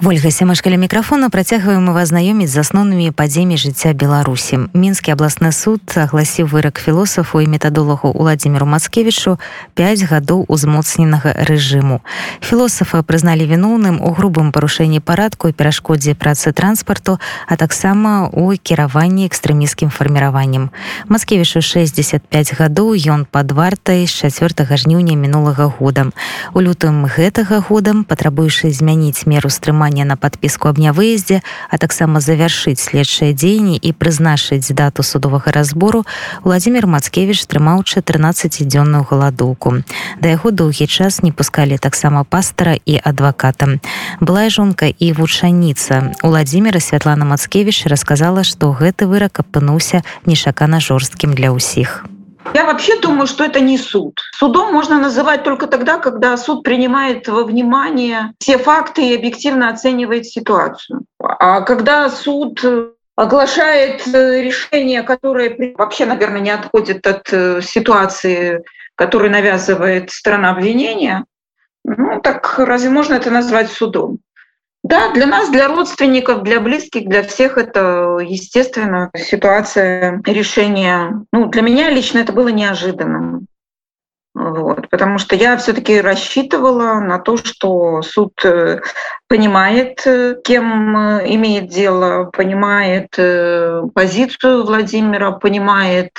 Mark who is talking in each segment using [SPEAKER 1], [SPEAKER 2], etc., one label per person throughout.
[SPEAKER 1] Вольга сямашкаля мікрафона працягваем вас знаёміць з асноўнымі падзеямі жыцця беларусі мінскі абласны суд агласіў вырак філосафу і метадолагу уладзіміру мацкевічу 5 гадоў узмоцненага рэжыму філосафа прызналі віноўным у грубым парушэнні парадку і перашкодзе працы транспарту а таксама у кіраванні экстрэміскім фарміраваннем мацкевішу 65 гадоў ён пад вартай з 4 жніўня мінулага года у лютым гэтага годам патрабуючы змяніць меру стрымання галасавання на подпіску аб нявыездзе а таксама завяршыць следчыя дзеянні і прызначыць дату судовага разбору владимир мацкевич трымаў 14дзённую галадоўку да яго доўгі час не пускалі таксама пастара і адваката былая жонка і вучаніца владимира святлана мацкевич расказала што гэты вырак апынуўся нешакана жорсткім для ўсіх у
[SPEAKER 2] Я вообще думаю, что это не суд. Судом можно называть только тогда, когда суд принимает во внимание все факты и объективно оценивает ситуацию. А когда суд оглашает э, решение, которое вообще, наверное, не отходит от э, ситуации, которую навязывает страна обвинения, ну так разве можно это назвать судом? Да, для нас, для родственников, для близких, для всех это, естественно, ситуация решения. Ну, для меня лично это было неожиданным. Вот, потому что я все-таки рассчитывала на то, что суд э, понимает, э, кем э, имеет дело, понимает позицию Владимира, понимает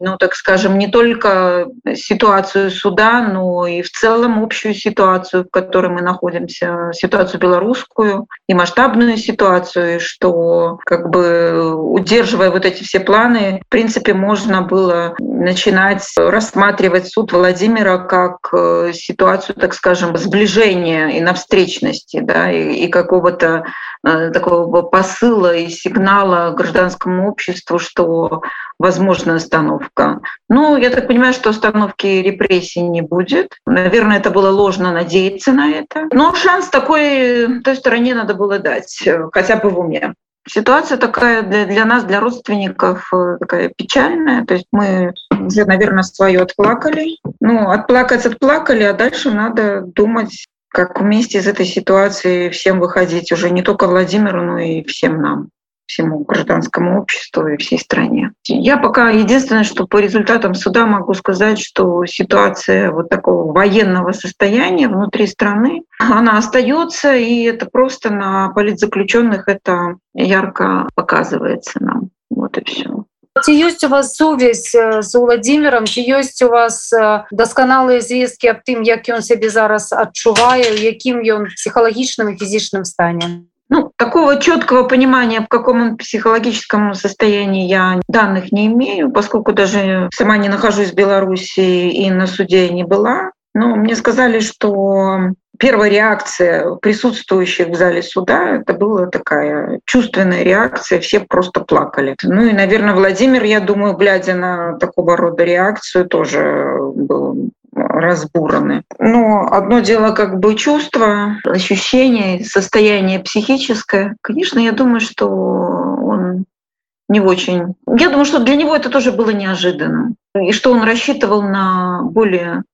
[SPEAKER 2] ну, так скажем, не только ситуацию суда, но и в целом общую ситуацию, в которой мы находимся, ситуацию белорусскую и масштабную ситуацию, что как бы удерживая вот эти все планы, в принципе, можно было начинать рассматривать суд Владимира как э, ситуацию, так скажем, сближения и навстречности, да, и, и какого-то такого посыла и сигнала гражданскому обществу, что возможна остановка. Ну, я так понимаю, что остановки репрессий не будет. Наверное, это было ложно надеяться на это. Но шанс такой той стороне надо было дать, хотя бы в уме. Ситуация такая для, для нас, для родственников, э, такая печальная. То есть мы уже, наверное, свое отплакали. Ну, отплакать отплакали, а дальше надо думать, как вместе из этой ситуации всем выходить уже не только Владимиру, но и всем нам всему гражданскому обществу и всей стране. Я пока единственное, что по результатам суда могу сказать, что ситуация вот такого военного состояния внутри страны, она остается, и это просто на политзаключенных это ярко показывается нам. Вот и все.
[SPEAKER 3] Ці ёсць у вас сувязь з владимиром ці ёсць у вас дасканалыя звесткі аб тым як ён сябе зараз адчувае якім ён псіхалагічным і фізічным стане
[SPEAKER 2] Ну, такого четкого понимания, в каком он психологическом состоянии, я данных не имею, поскольку даже сама не нахожусь в Беларуси и на суде не была. Но мне сказали, что первая реакция присутствующих в зале суда это была такая чувственная реакция, все просто плакали. Ну и, наверное, Владимир, я думаю, глядя на такого рода реакцию, тоже был разбураны. Но одно дело как бы чувство, ощущение, состояние психическое. Конечно, я думаю, что он не очень. Я думаю, что для него это тоже было неожиданно. И что он рассчитывал на более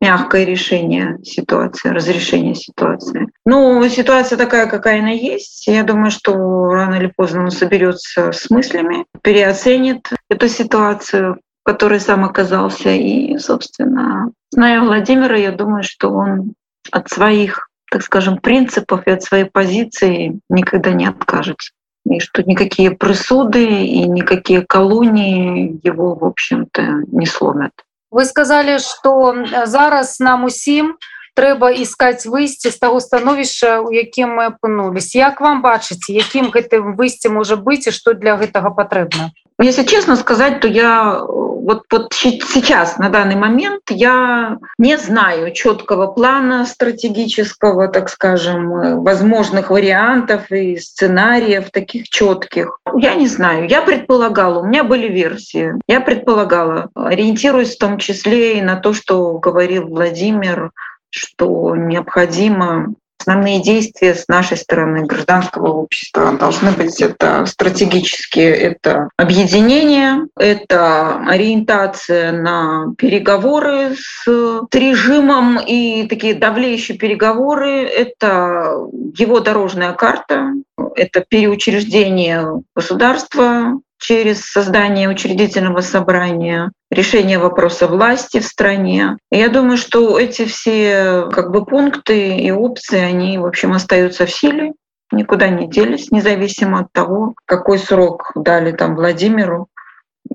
[SPEAKER 2] мягкое решение ситуации, разрешение ситуации. Но ситуация такая, какая она есть. Я думаю, что рано или поздно он соберется с мыслями, переоценит эту ситуацию, в которой сам оказался. И, собственно, Зная Владимира, я думаю, что он от своих, так скажем, принципов и от своей позиции никогда не откажется. И что никакие присуды и никакие колонии его, в общем-то, не сломят
[SPEAKER 3] Вы сказали, что зараз нам усім трэба искать выйсці з таго становішча у якім мы апынулись як вам бачыць якім гэтым выйсце можа быць і что для гэтага патрэбна
[SPEAKER 2] Если честно сказать то я вот, вот сейчас, на данный момент, я не знаю четкого плана стратегического, так скажем, возможных вариантов и сценариев таких четких. Я не знаю. Я предполагала, у меня были версии. Я предполагала, ориентируясь в том числе и на то, что говорил Владимир, что необходимо основные действия с нашей стороны гражданского общества должны быть это стратегические, это объединение, это ориентация на переговоры с режимом и такие давлеющие переговоры, это его дорожная карта, это переучреждение государства, через создание учредительного собрания, решение вопроса власти в стране. Я думаю, что эти все как бы пункты и опции, они, в общем, остаются в силе, никуда не делись, независимо от того, какой срок дали там Владимиру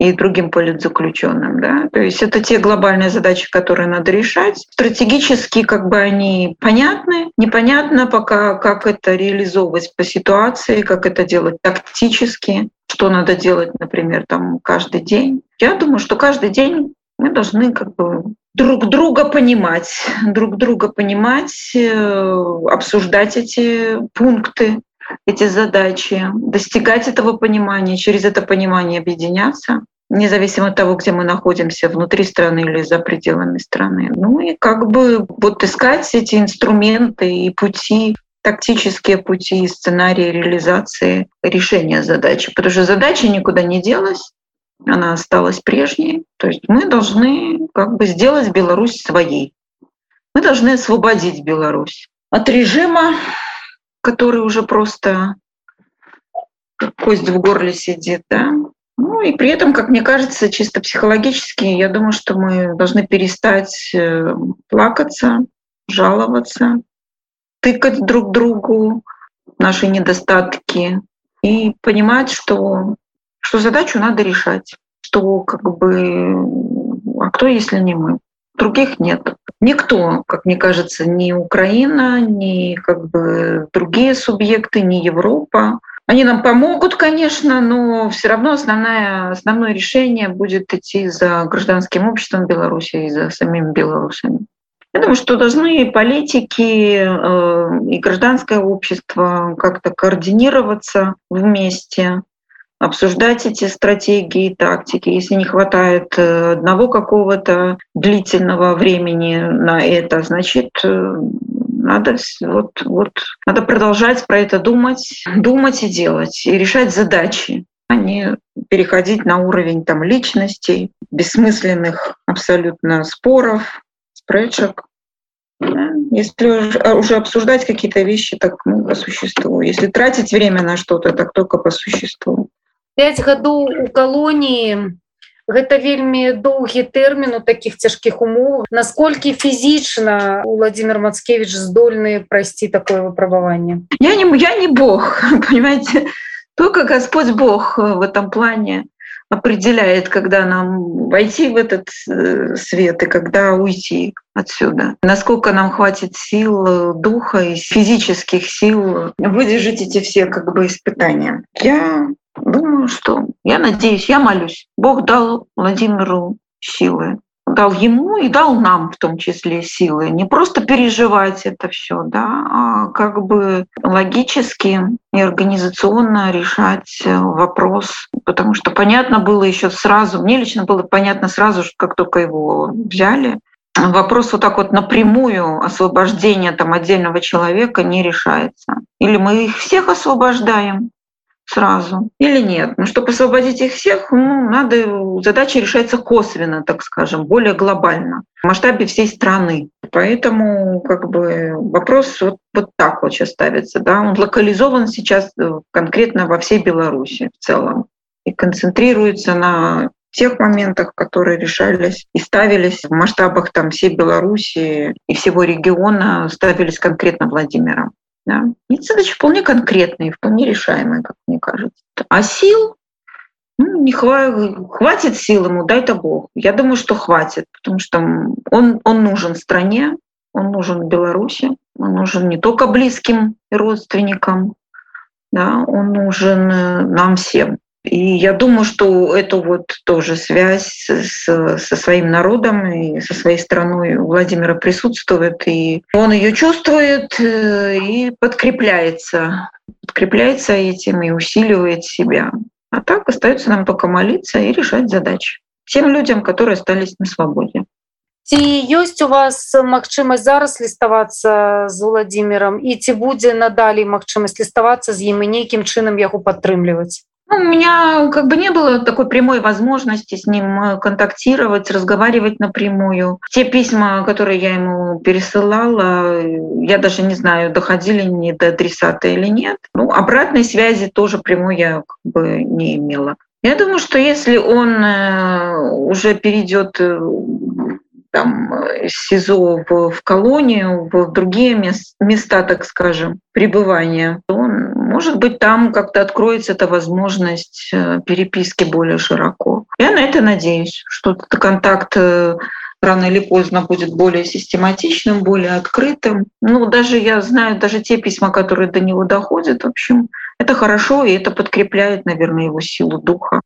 [SPEAKER 2] и другим политзаключенным. Да? То есть это те глобальные задачи, которые надо решать. Стратегически как бы они понятны. Непонятно пока, как это реализовывать по ситуации, как это делать тактически, что надо делать, например, там каждый день. Я думаю, что каждый день мы должны как бы друг друга понимать, друг друга понимать, э, обсуждать эти пункты, эти задачи, достигать этого понимания, через это понимание объединяться, независимо от того, где мы находимся, внутри страны или за пределами страны. Ну и как бы вот искать эти инструменты и пути, тактические пути и сценарии реализации решения задачи. Потому что задача никуда не делась, она осталась прежней. То есть мы должны как бы сделать Беларусь своей. Мы должны освободить Беларусь от режима, который уже просто кость в горле сидит, да. Ну и при этом, как мне кажется, чисто психологически, я думаю, что мы должны перестать э, плакаться, жаловаться, тыкать друг другу наши недостатки и понимать, что, что задачу надо решать, что как бы, а кто, если не мы? Других нет. Никто, как мне кажется, ни Украина, ни как бы другие субъекты, ни Европа. Они нам помогут, конечно, но все равно основное, основное решение будет идти за гражданским обществом Беларуси и за самим белорусами. Я думаю, что должны политики э, и гражданское общество как-то координироваться вместе, обсуждать эти стратегии тактики. Если не хватает э, одного какого-то длительного времени на это, значит, э, надо, вот, вот, надо продолжать про это думать, думать и делать, и решать задачи, а не переходить на уровень там, личностей, бессмысленных абсолютно споров, спречек. Если уже обсуждать какие-то вещи, так ну, по существу. Если тратить время на что-то, так только по существу.
[SPEAKER 3] 5 гадоў у калоніі. Гэта вельмі доўгі тэрмін у таких цяжкіх умовах. Насколькі фізічна владимир мацкевич здольны прайсці такое выпрабаванне?
[SPEAKER 2] Я не я не бог понимаете? Только господь бог в этом плане определяет когда нам войти в этот э, свет и когда уйти отсюда. Насколько нам хватит сил духа и физических сил выдержать эти все как бы испытания. Я Думаю, что я надеюсь, я молюсь. Бог дал Владимиру силы, дал ему и дал нам в том числе силы. Не просто переживать это все, да, а как бы логически и организационно решать вопрос. Потому что понятно было еще сразу, мне лично было понятно сразу, как только его взяли, вопрос вот так вот напрямую освобождения там отдельного человека не решается. Или мы их всех освобождаем, сразу или нет. Но чтобы освободить их всех, ну, надо, задача решается косвенно, так скажем, более глобально, в масштабе всей страны. Поэтому как бы вопрос вот, вот так вот сейчас ставится. Да? Он локализован сейчас э, конкретно во всей Беларуси в целом и концентрируется на тех моментах, которые решались и ставились в масштабах там всей Беларуси и всего региона, ставились конкретно Владимиром. Да? И задачи вполне конкретные, вполне решаемые, как мне кажется. А сил ну, не хватит, хватит сил ему, дай-то Бог. Я думаю, что хватит, потому что он, он нужен стране, он нужен Беларуси, он нужен не только близким родственникам, да, он нужен э, нам всем. И я думаю, что эту вот тоже связь с, со своим народом и со своей страной у Владимира присутствует, и он ее чувствует э, и подкрепляется, подкрепляется этим и усиливает себя. А так остается нам только молиться и решать задачи тем людям, которые остались на свободе.
[SPEAKER 3] ці ёсць у вас магчымасць зараз ліставацца з владимиром і ці будзе надалей магчымасць ліставацца з ім і нейкім чынам яго падтрымліваць
[SPEAKER 2] Ну, у меня как бы не было такой прямой возможности с ним э, контактировать, разговаривать напрямую. Те письма, которые я ему пересылала, я даже не знаю, доходили не до адресата или нет. Ну, обратной связи тоже прямой я как бы не имела. Я думаю, что если он э, уже перейдет э, там, СИЗО в, в колонию, в другие места, так скажем, пребывания, он, может быть, там как-то откроется эта возможность э, переписки более широко. Я на это надеюсь, что этот контакт рано или поздно будет более систематичным, более открытым. Ну, даже я знаю, даже те письма, которые до него доходят, в общем, это хорошо, и это подкрепляет, наверное, его силу духа.